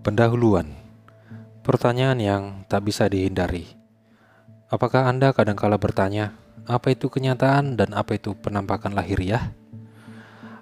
Pendahuluan Pertanyaan yang tak bisa dihindari Apakah Anda kadangkala bertanya Apa itu kenyataan dan apa itu penampakan lahiriah?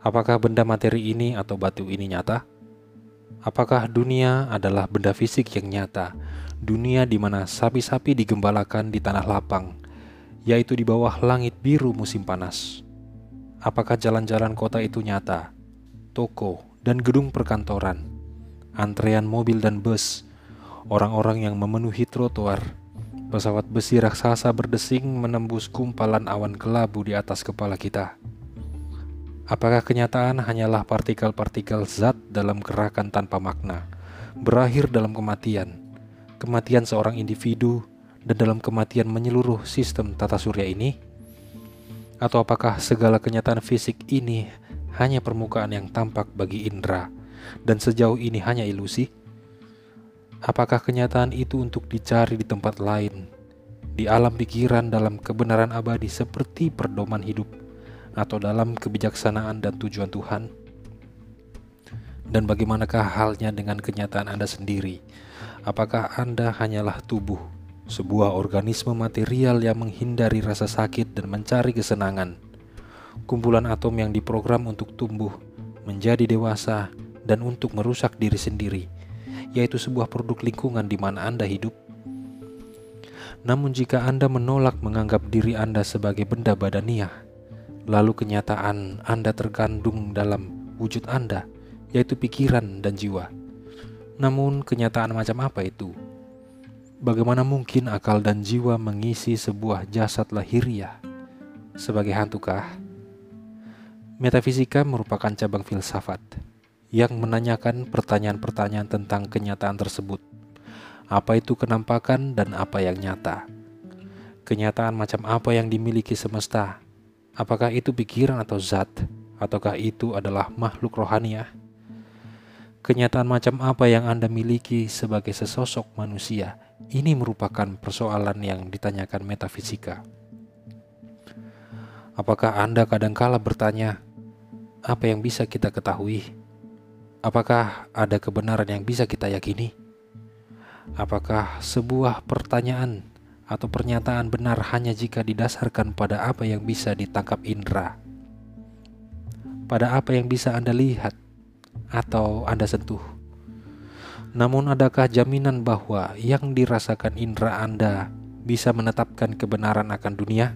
Apakah benda materi ini atau batu ini nyata? Apakah dunia adalah benda fisik yang nyata Dunia di mana sapi-sapi digembalakan di tanah lapang Yaitu di bawah langit biru musim panas Apakah jalan-jalan kota itu nyata? Toko dan gedung perkantoran antrean mobil dan bus, orang-orang yang memenuhi trotoar, pesawat besi raksasa berdesing menembus kumpalan awan kelabu di atas kepala kita. Apakah kenyataan hanyalah partikel-partikel zat dalam gerakan tanpa makna, berakhir dalam kematian, kematian seorang individu, dan dalam kematian menyeluruh sistem tata surya ini? Atau apakah segala kenyataan fisik ini hanya permukaan yang tampak bagi indera? Dan sejauh ini hanya ilusi? Apakah kenyataan itu untuk dicari di tempat lain, di alam pikiran dalam kebenaran abadi seperti perdoman hidup, atau dalam kebijaksanaan dan tujuan Tuhan? Dan bagaimanakah halnya dengan kenyataan Anda sendiri? Apakah Anda hanyalah tubuh, sebuah organisme material yang menghindari rasa sakit dan mencari kesenangan? Kumpulan atom yang diprogram untuk tumbuh, menjadi dewasa, dan untuk merusak diri sendiri, yaitu sebuah produk lingkungan di mana Anda hidup. Namun, jika Anda menolak menganggap diri Anda sebagai benda badaniah, lalu kenyataan Anda terkandung dalam wujud Anda, yaitu pikiran dan jiwa. Namun, kenyataan macam apa itu? Bagaimana mungkin akal dan jiwa mengisi sebuah jasad lahiriah? Sebagai hantukah? Metafisika merupakan cabang filsafat yang menanyakan pertanyaan-pertanyaan tentang kenyataan tersebut. Apa itu kenampakan dan apa yang nyata? Kenyataan macam apa yang dimiliki semesta? Apakah itu pikiran atau zat? Ataukah itu adalah makhluk rohania? Kenyataan macam apa yang Anda miliki sebagai sesosok manusia? Ini merupakan persoalan yang ditanyakan metafisika. Apakah Anda kadangkala bertanya, apa yang bisa kita ketahui? Apakah ada kebenaran yang bisa kita yakini? Apakah sebuah pertanyaan atau pernyataan benar hanya jika didasarkan pada apa yang bisa ditangkap indera? Pada apa yang bisa Anda lihat atau Anda sentuh? Namun adakah jaminan bahwa yang dirasakan indera Anda bisa menetapkan kebenaran akan dunia?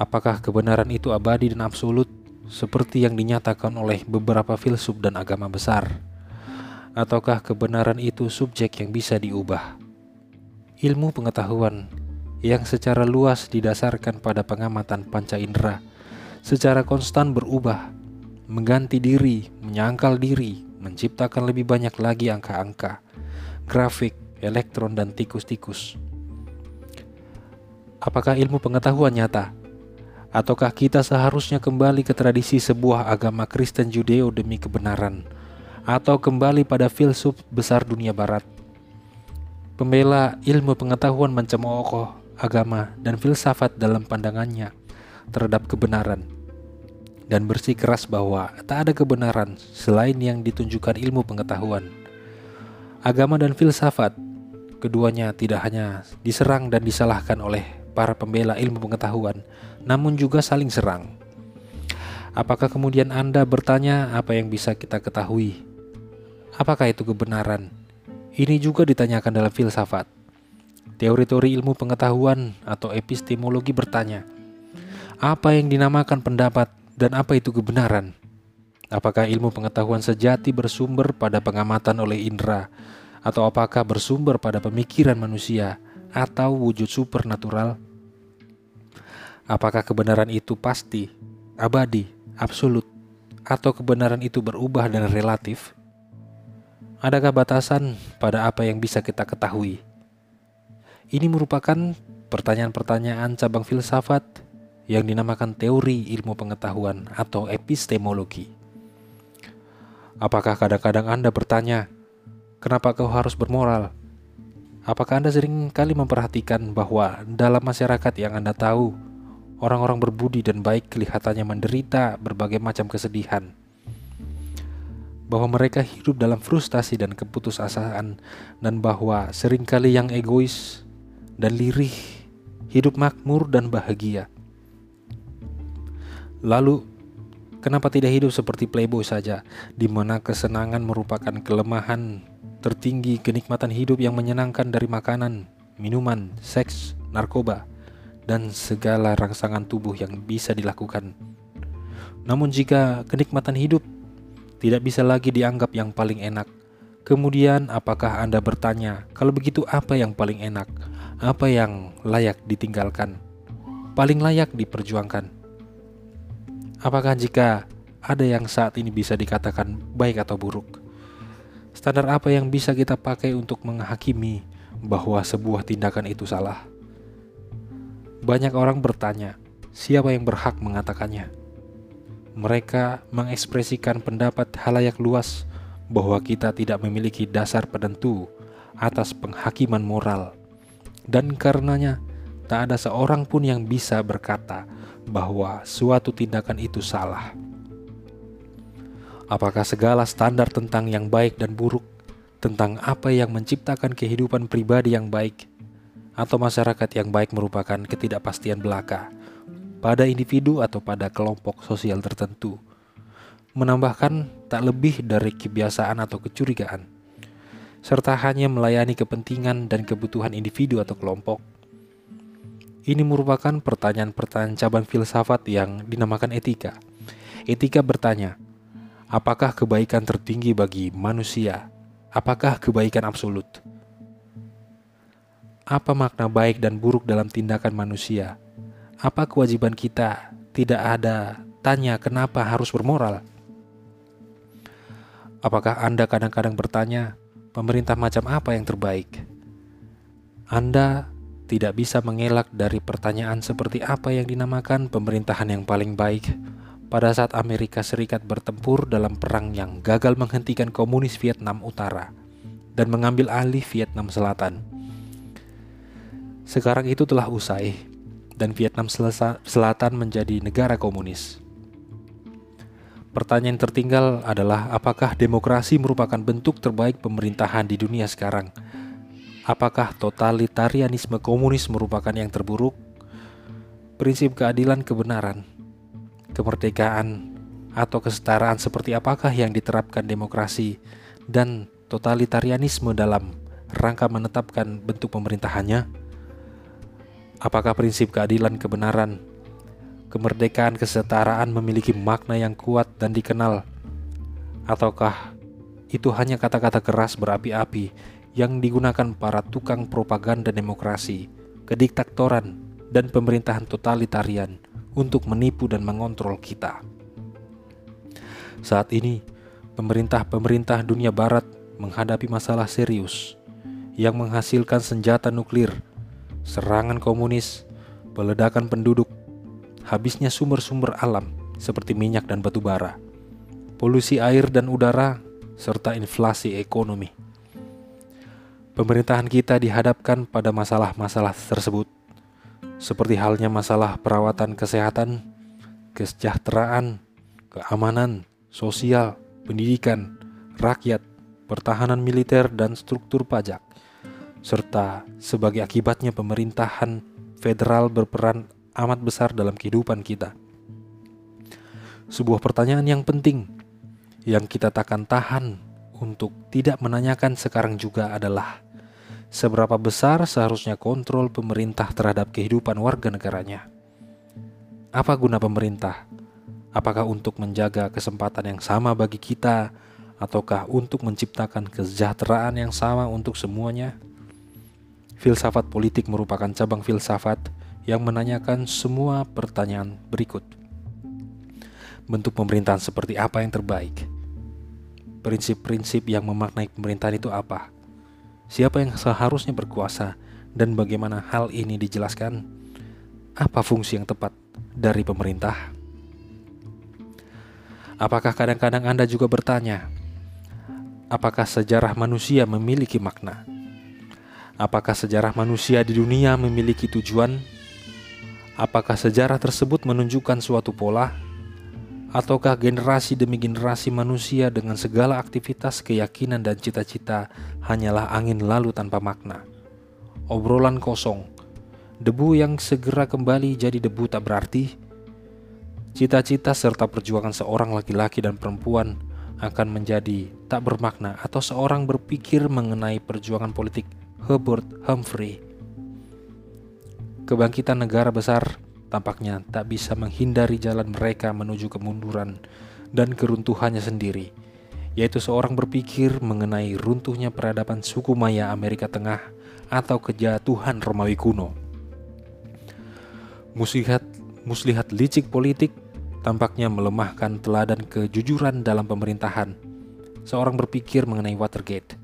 Apakah kebenaran itu abadi dan absolut seperti yang dinyatakan oleh beberapa filsuf dan agama besar? Ataukah kebenaran itu subjek yang bisa diubah? Ilmu pengetahuan yang secara luas didasarkan pada pengamatan panca indera secara konstan berubah, mengganti diri, menyangkal diri, menciptakan lebih banyak lagi angka-angka, grafik, elektron, dan tikus-tikus. Apakah ilmu pengetahuan nyata? Ataukah kita seharusnya kembali ke tradisi sebuah agama Kristen Judeo demi kebenaran? Atau kembali pada filsuf besar dunia barat? Pembela ilmu pengetahuan mencemooh agama dan filsafat dalam pandangannya terhadap kebenaran dan bersikeras bahwa tak ada kebenaran selain yang ditunjukkan ilmu pengetahuan. Agama dan filsafat keduanya tidak hanya diserang dan disalahkan oleh para pembela ilmu pengetahuan, namun juga saling serang. Apakah kemudian Anda bertanya apa yang bisa kita ketahui? Apakah itu kebenaran? Ini juga ditanyakan dalam filsafat. Teori-teori ilmu pengetahuan atau epistemologi bertanya, apa yang dinamakan pendapat dan apa itu kebenaran? Apakah ilmu pengetahuan sejati bersumber pada pengamatan oleh indera, atau apakah bersumber pada pemikiran manusia atau wujud supernatural? Apakah kebenaran itu pasti, abadi, absolut, atau kebenaran itu berubah dan relatif? Adakah batasan pada apa yang bisa kita ketahui? Ini merupakan pertanyaan-pertanyaan cabang filsafat yang dinamakan teori ilmu pengetahuan atau epistemologi. Apakah kadang-kadang Anda bertanya, "Kenapa kau harus bermoral?" Apakah Anda sering kali memperhatikan bahwa dalam masyarakat yang Anda tahu, orang-orang berbudi dan baik kelihatannya menderita berbagai macam kesedihan? bahwa mereka hidup dalam frustasi dan keputusasaan dan bahwa sering kali yang egois dan lirih hidup makmur dan bahagia. Lalu, kenapa tidak hidup seperti playboy saja, di mana kesenangan merupakan kelemahan tertinggi kenikmatan hidup yang menyenangkan dari makanan, minuman, seks, narkoba, dan segala rangsangan tubuh yang bisa dilakukan. Namun jika kenikmatan hidup tidak bisa lagi dianggap yang paling enak. Kemudian, apakah Anda bertanya, kalau begitu, apa yang paling enak? Apa yang layak ditinggalkan? Paling layak diperjuangkan? Apakah jika ada yang saat ini bisa dikatakan baik atau buruk? Standar apa yang bisa kita pakai untuk menghakimi bahwa sebuah tindakan itu salah? Banyak orang bertanya, siapa yang berhak mengatakannya? mereka mengekspresikan pendapat halayak luas bahwa kita tidak memiliki dasar penentu atas penghakiman moral, dan karenanya tak ada seorang pun yang bisa berkata bahwa suatu tindakan itu salah. Apakah segala standar tentang yang baik dan buruk, tentang apa yang menciptakan kehidupan pribadi yang baik, atau masyarakat yang baik merupakan ketidakpastian belaka? pada individu atau pada kelompok sosial tertentu, menambahkan tak lebih dari kebiasaan atau kecurigaan, serta hanya melayani kepentingan dan kebutuhan individu atau kelompok. Ini merupakan pertanyaan-pertanyaan cabang filsafat yang dinamakan etika. Etika bertanya, apakah kebaikan tertinggi bagi manusia? Apakah kebaikan absolut? Apa makna baik dan buruk dalam tindakan manusia? Apa kewajiban kita? Tidak ada tanya kenapa harus bermoral. Apakah Anda kadang-kadang bertanya, pemerintah macam apa yang terbaik? Anda tidak bisa mengelak dari pertanyaan seperti apa yang dinamakan pemerintahan yang paling baik pada saat Amerika Serikat bertempur dalam perang yang gagal menghentikan komunis Vietnam Utara dan mengambil alih Vietnam Selatan. Sekarang itu telah usai, dan Vietnam Selatan menjadi negara komunis. Pertanyaan tertinggal adalah apakah demokrasi merupakan bentuk terbaik pemerintahan di dunia sekarang? Apakah totalitarianisme komunis merupakan yang terburuk? Prinsip keadilan kebenaran, kemerdekaan, atau kesetaraan seperti apakah yang diterapkan demokrasi dan totalitarianisme dalam rangka menetapkan bentuk pemerintahannya? Apakah prinsip keadilan, kebenaran, kemerdekaan, kesetaraan memiliki makna yang kuat dan dikenal? Ataukah itu hanya kata-kata keras berapi-api yang digunakan para tukang propaganda demokrasi, kediktatoran, dan pemerintahan totalitarian untuk menipu dan mengontrol kita? Saat ini, pemerintah-pemerintah dunia barat menghadapi masalah serius yang menghasilkan senjata nuklir serangan komunis, peledakan penduduk, habisnya sumber-sumber alam seperti minyak dan batu bara, polusi air dan udara, serta inflasi ekonomi. Pemerintahan kita dihadapkan pada masalah-masalah tersebut, seperti halnya masalah perawatan kesehatan, kesejahteraan, keamanan, sosial, pendidikan, rakyat, pertahanan militer, dan struktur pajak serta sebagai akibatnya pemerintahan federal berperan amat besar dalam kehidupan kita. Sebuah pertanyaan yang penting yang kita takkan tahan untuk tidak menanyakan sekarang juga adalah seberapa besar seharusnya kontrol pemerintah terhadap kehidupan warga negaranya. Apa guna pemerintah? Apakah untuk menjaga kesempatan yang sama bagi kita, ataukah untuk menciptakan kesejahteraan yang sama untuk semuanya? Filsafat politik merupakan cabang filsafat yang menanyakan semua pertanyaan berikut. Bentuk pemerintahan seperti apa yang terbaik? Prinsip-prinsip yang memaknai pemerintahan itu apa? Siapa yang seharusnya berkuasa dan bagaimana hal ini dijelaskan? Apa fungsi yang tepat dari pemerintah? Apakah kadang-kadang Anda juga bertanya, apakah sejarah manusia memiliki makna? Apakah sejarah manusia di dunia memiliki tujuan? Apakah sejarah tersebut menunjukkan suatu pola? Ataukah generasi demi generasi manusia dengan segala aktivitas, keyakinan, dan cita-cita hanyalah angin lalu tanpa makna? Obrolan kosong, debu yang segera kembali jadi debu tak berarti. Cita-cita serta perjuangan seorang laki-laki dan perempuan akan menjadi tak bermakna atau seorang berpikir mengenai perjuangan politik Herbert Humphrey. Kebangkitan negara besar tampaknya tak bisa menghindari jalan mereka menuju kemunduran dan keruntuhannya sendiri, yaitu seorang berpikir mengenai runtuhnya peradaban suku Maya Amerika Tengah atau kejatuhan Romawi kuno. Muslihat, muslihat licik politik tampaknya melemahkan teladan kejujuran dalam pemerintahan. Seorang berpikir mengenai Watergate.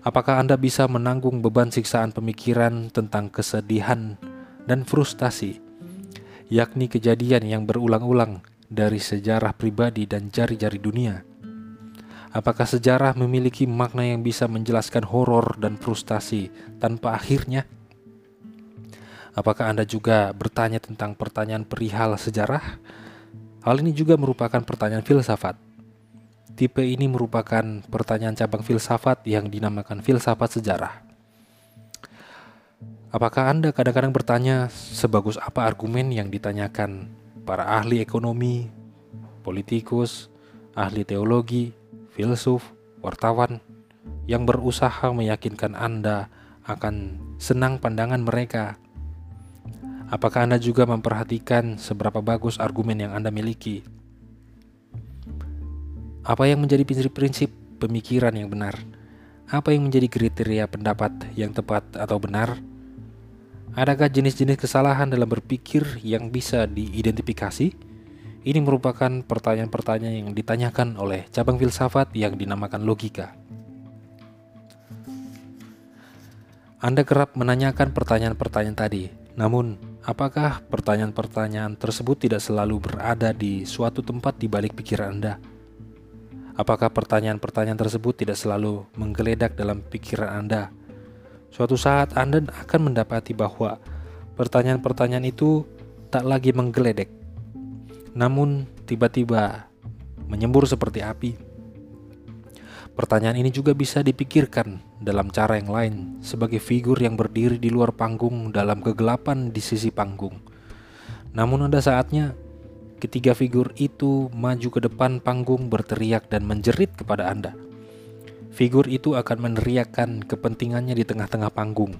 Apakah Anda bisa menanggung beban siksaan pemikiran tentang kesedihan dan frustasi yakni kejadian yang berulang-ulang dari sejarah pribadi dan jari-jari dunia. Apakah sejarah memiliki makna yang bisa menjelaskan horor dan frustasi tanpa akhirnya? Apakah Anda juga bertanya tentang pertanyaan perihal sejarah? Hal ini juga merupakan pertanyaan filsafat. Tipe ini merupakan pertanyaan cabang filsafat yang dinamakan filsafat sejarah. Apakah Anda kadang-kadang bertanya sebagus apa argumen yang ditanyakan para ahli ekonomi, politikus, ahli teologi, filsuf, wartawan yang berusaha meyakinkan Anda akan senang pandangan mereka? Apakah Anda juga memperhatikan seberapa bagus argumen yang Anda miliki? Apa yang menjadi prinsip-prinsip pemikiran yang benar? Apa yang menjadi kriteria pendapat yang tepat atau benar? Adakah jenis-jenis kesalahan dalam berpikir yang bisa diidentifikasi? Ini merupakan pertanyaan-pertanyaan yang ditanyakan oleh cabang filsafat yang dinamakan logika. Anda kerap menanyakan pertanyaan-pertanyaan tadi, namun apakah pertanyaan-pertanyaan tersebut tidak selalu berada di suatu tempat di balik pikiran Anda? Apakah pertanyaan-pertanyaan tersebut tidak selalu menggeledak dalam pikiran Anda Suatu saat Anda akan mendapati bahwa pertanyaan-pertanyaan itu tak lagi menggeledek, namun tiba-tiba menyembur seperti api. Pertanyaan ini juga bisa dipikirkan dalam cara yang lain sebagai figur yang berdiri di luar panggung dalam kegelapan di sisi panggung. Namun ada saatnya ketiga figur itu maju ke depan panggung berteriak dan menjerit kepada Anda figur itu akan meneriakkan kepentingannya di tengah-tengah panggung.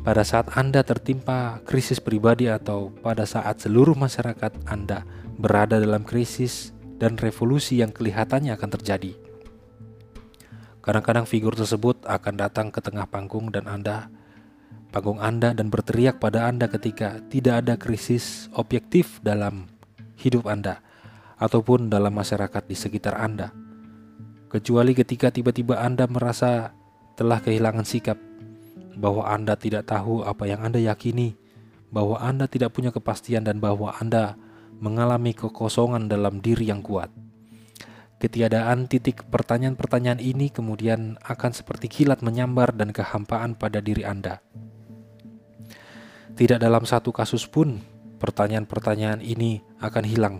Pada saat Anda tertimpa krisis pribadi atau pada saat seluruh masyarakat Anda berada dalam krisis dan revolusi yang kelihatannya akan terjadi. Kadang-kadang figur tersebut akan datang ke tengah panggung dan Anda panggung Anda dan berteriak pada Anda ketika tidak ada krisis objektif dalam hidup Anda ataupun dalam masyarakat di sekitar Anda kecuali ketika tiba-tiba Anda merasa telah kehilangan sikap, bahwa Anda tidak tahu apa yang Anda yakini, bahwa Anda tidak punya kepastian, dan bahwa Anda mengalami kekosongan dalam diri yang kuat. Ketiadaan titik pertanyaan-pertanyaan ini kemudian akan seperti kilat menyambar dan kehampaan pada diri Anda. Tidak dalam satu kasus pun pertanyaan-pertanyaan ini akan hilang.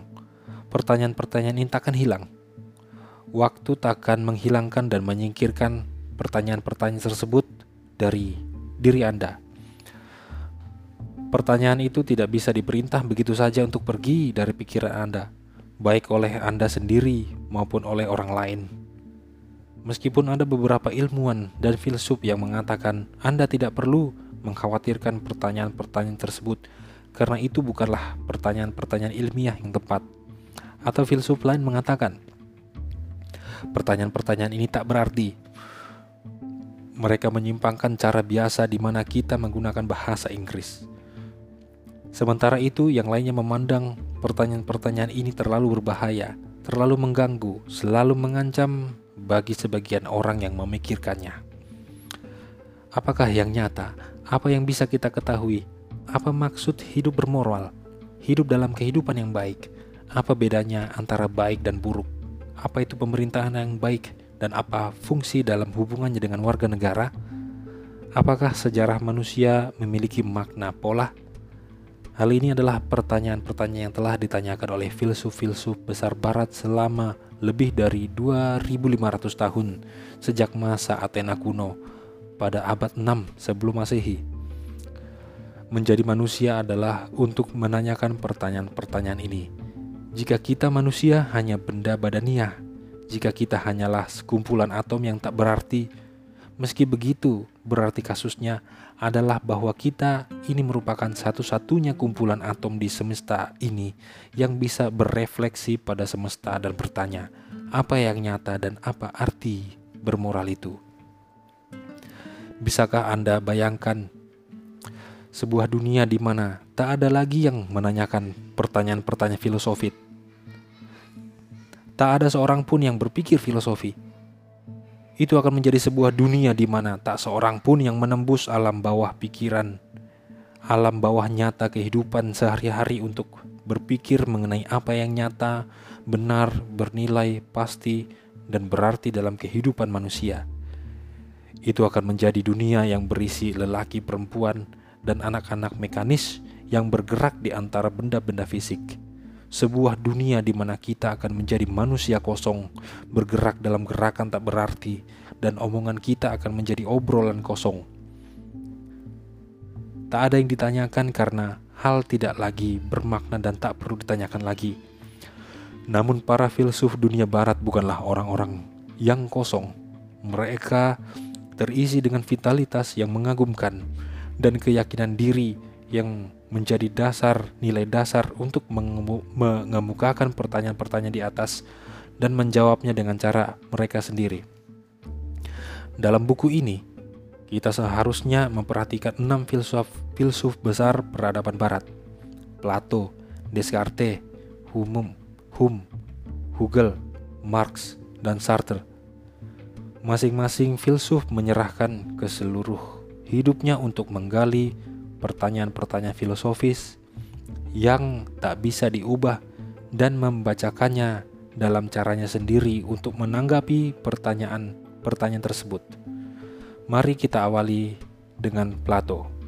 Pertanyaan-pertanyaan ini akan hilang waktu takkan menghilangkan dan menyingkirkan pertanyaan-pertanyaan tersebut dari diri Anda. Pertanyaan itu tidak bisa diperintah begitu saja untuk pergi dari pikiran Anda, baik oleh Anda sendiri maupun oleh orang lain. Meskipun ada beberapa ilmuwan dan filsuf yang mengatakan Anda tidak perlu mengkhawatirkan pertanyaan-pertanyaan tersebut karena itu bukanlah pertanyaan-pertanyaan ilmiah yang tepat. Atau filsuf lain mengatakan Pertanyaan-pertanyaan ini tak berarti. Mereka menyimpangkan cara biasa di mana kita menggunakan bahasa Inggris. Sementara itu, yang lainnya memandang pertanyaan-pertanyaan ini terlalu berbahaya, terlalu mengganggu, selalu mengancam bagi sebagian orang yang memikirkannya. Apakah yang nyata? Apa yang bisa kita ketahui? Apa maksud hidup bermoral? Hidup dalam kehidupan yang baik? Apa bedanya antara baik dan buruk? apa itu pemerintahan yang baik dan apa fungsi dalam hubungannya dengan warga negara? Apakah sejarah manusia memiliki makna pola? Hal ini adalah pertanyaan-pertanyaan yang telah ditanyakan oleh filsuf-filsuf besar barat selama lebih dari 2500 tahun sejak masa Athena kuno pada abad 6 sebelum Masehi. Menjadi manusia adalah untuk menanyakan pertanyaan-pertanyaan ini. Jika kita manusia hanya benda badaniah, jika kita hanyalah sekumpulan atom yang tak berarti, meski begitu berarti kasusnya adalah bahwa kita ini merupakan satu-satunya kumpulan atom di semesta ini yang bisa berefleksi pada semesta dan bertanya, apa yang nyata dan apa arti bermoral itu? Bisakah Anda bayangkan sebuah dunia di mana tak ada lagi yang menanyakan pertanyaan-pertanyaan filosofis? Tak ada seorang pun yang berpikir filosofi itu akan menjadi sebuah dunia di mana tak seorang pun yang menembus alam bawah pikiran, alam bawah nyata kehidupan sehari-hari untuk berpikir mengenai apa yang nyata, benar, bernilai, pasti, dan berarti dalam kehidupan manusia. Itu akan menjadi dunia yang berisi lelaki, perempuan, dan anak-anak mekanis yang bergerak di antara benda-benda fisik sebuah dunia di mana kita akan menjadi manusia kosong, bergerak dalam gerakan tak berarti, dan omongan kita akan menjadi obrolan kosong. Tak ada yang ditanyakan karena hal tidak lagi bermakna dan tak perlu ditanyakan lagi. Namun para filsuf dunia barat bukanlah orang-orang yang kosong. Mereka terisi dengan vitalitas yang mengagumkan dan keyakinan diri yang menjadi dasar nilai dasar untuk mengemukakan pertanyaan-pertanyaan di atas dan menjawabnya dengan cara mereka sendiri. Dalam buku ini, kita seharusnya memperhatikan enam filsuf filsuf besar peradaban barat. Plato, Descartes, Hume, Hume, Hegel, Marx, dan Sartre. Masing-masing filsuf menyerahkan ke seluruh hidupnya untuk menggali pertanyaan-pertanyaan filosofis yang tak bisa diubah dan membacakannya dalam caranya sendiri untuk menanggapi pertanyaan-pertanyaan tersebut. Mari kita awali dengan Plato.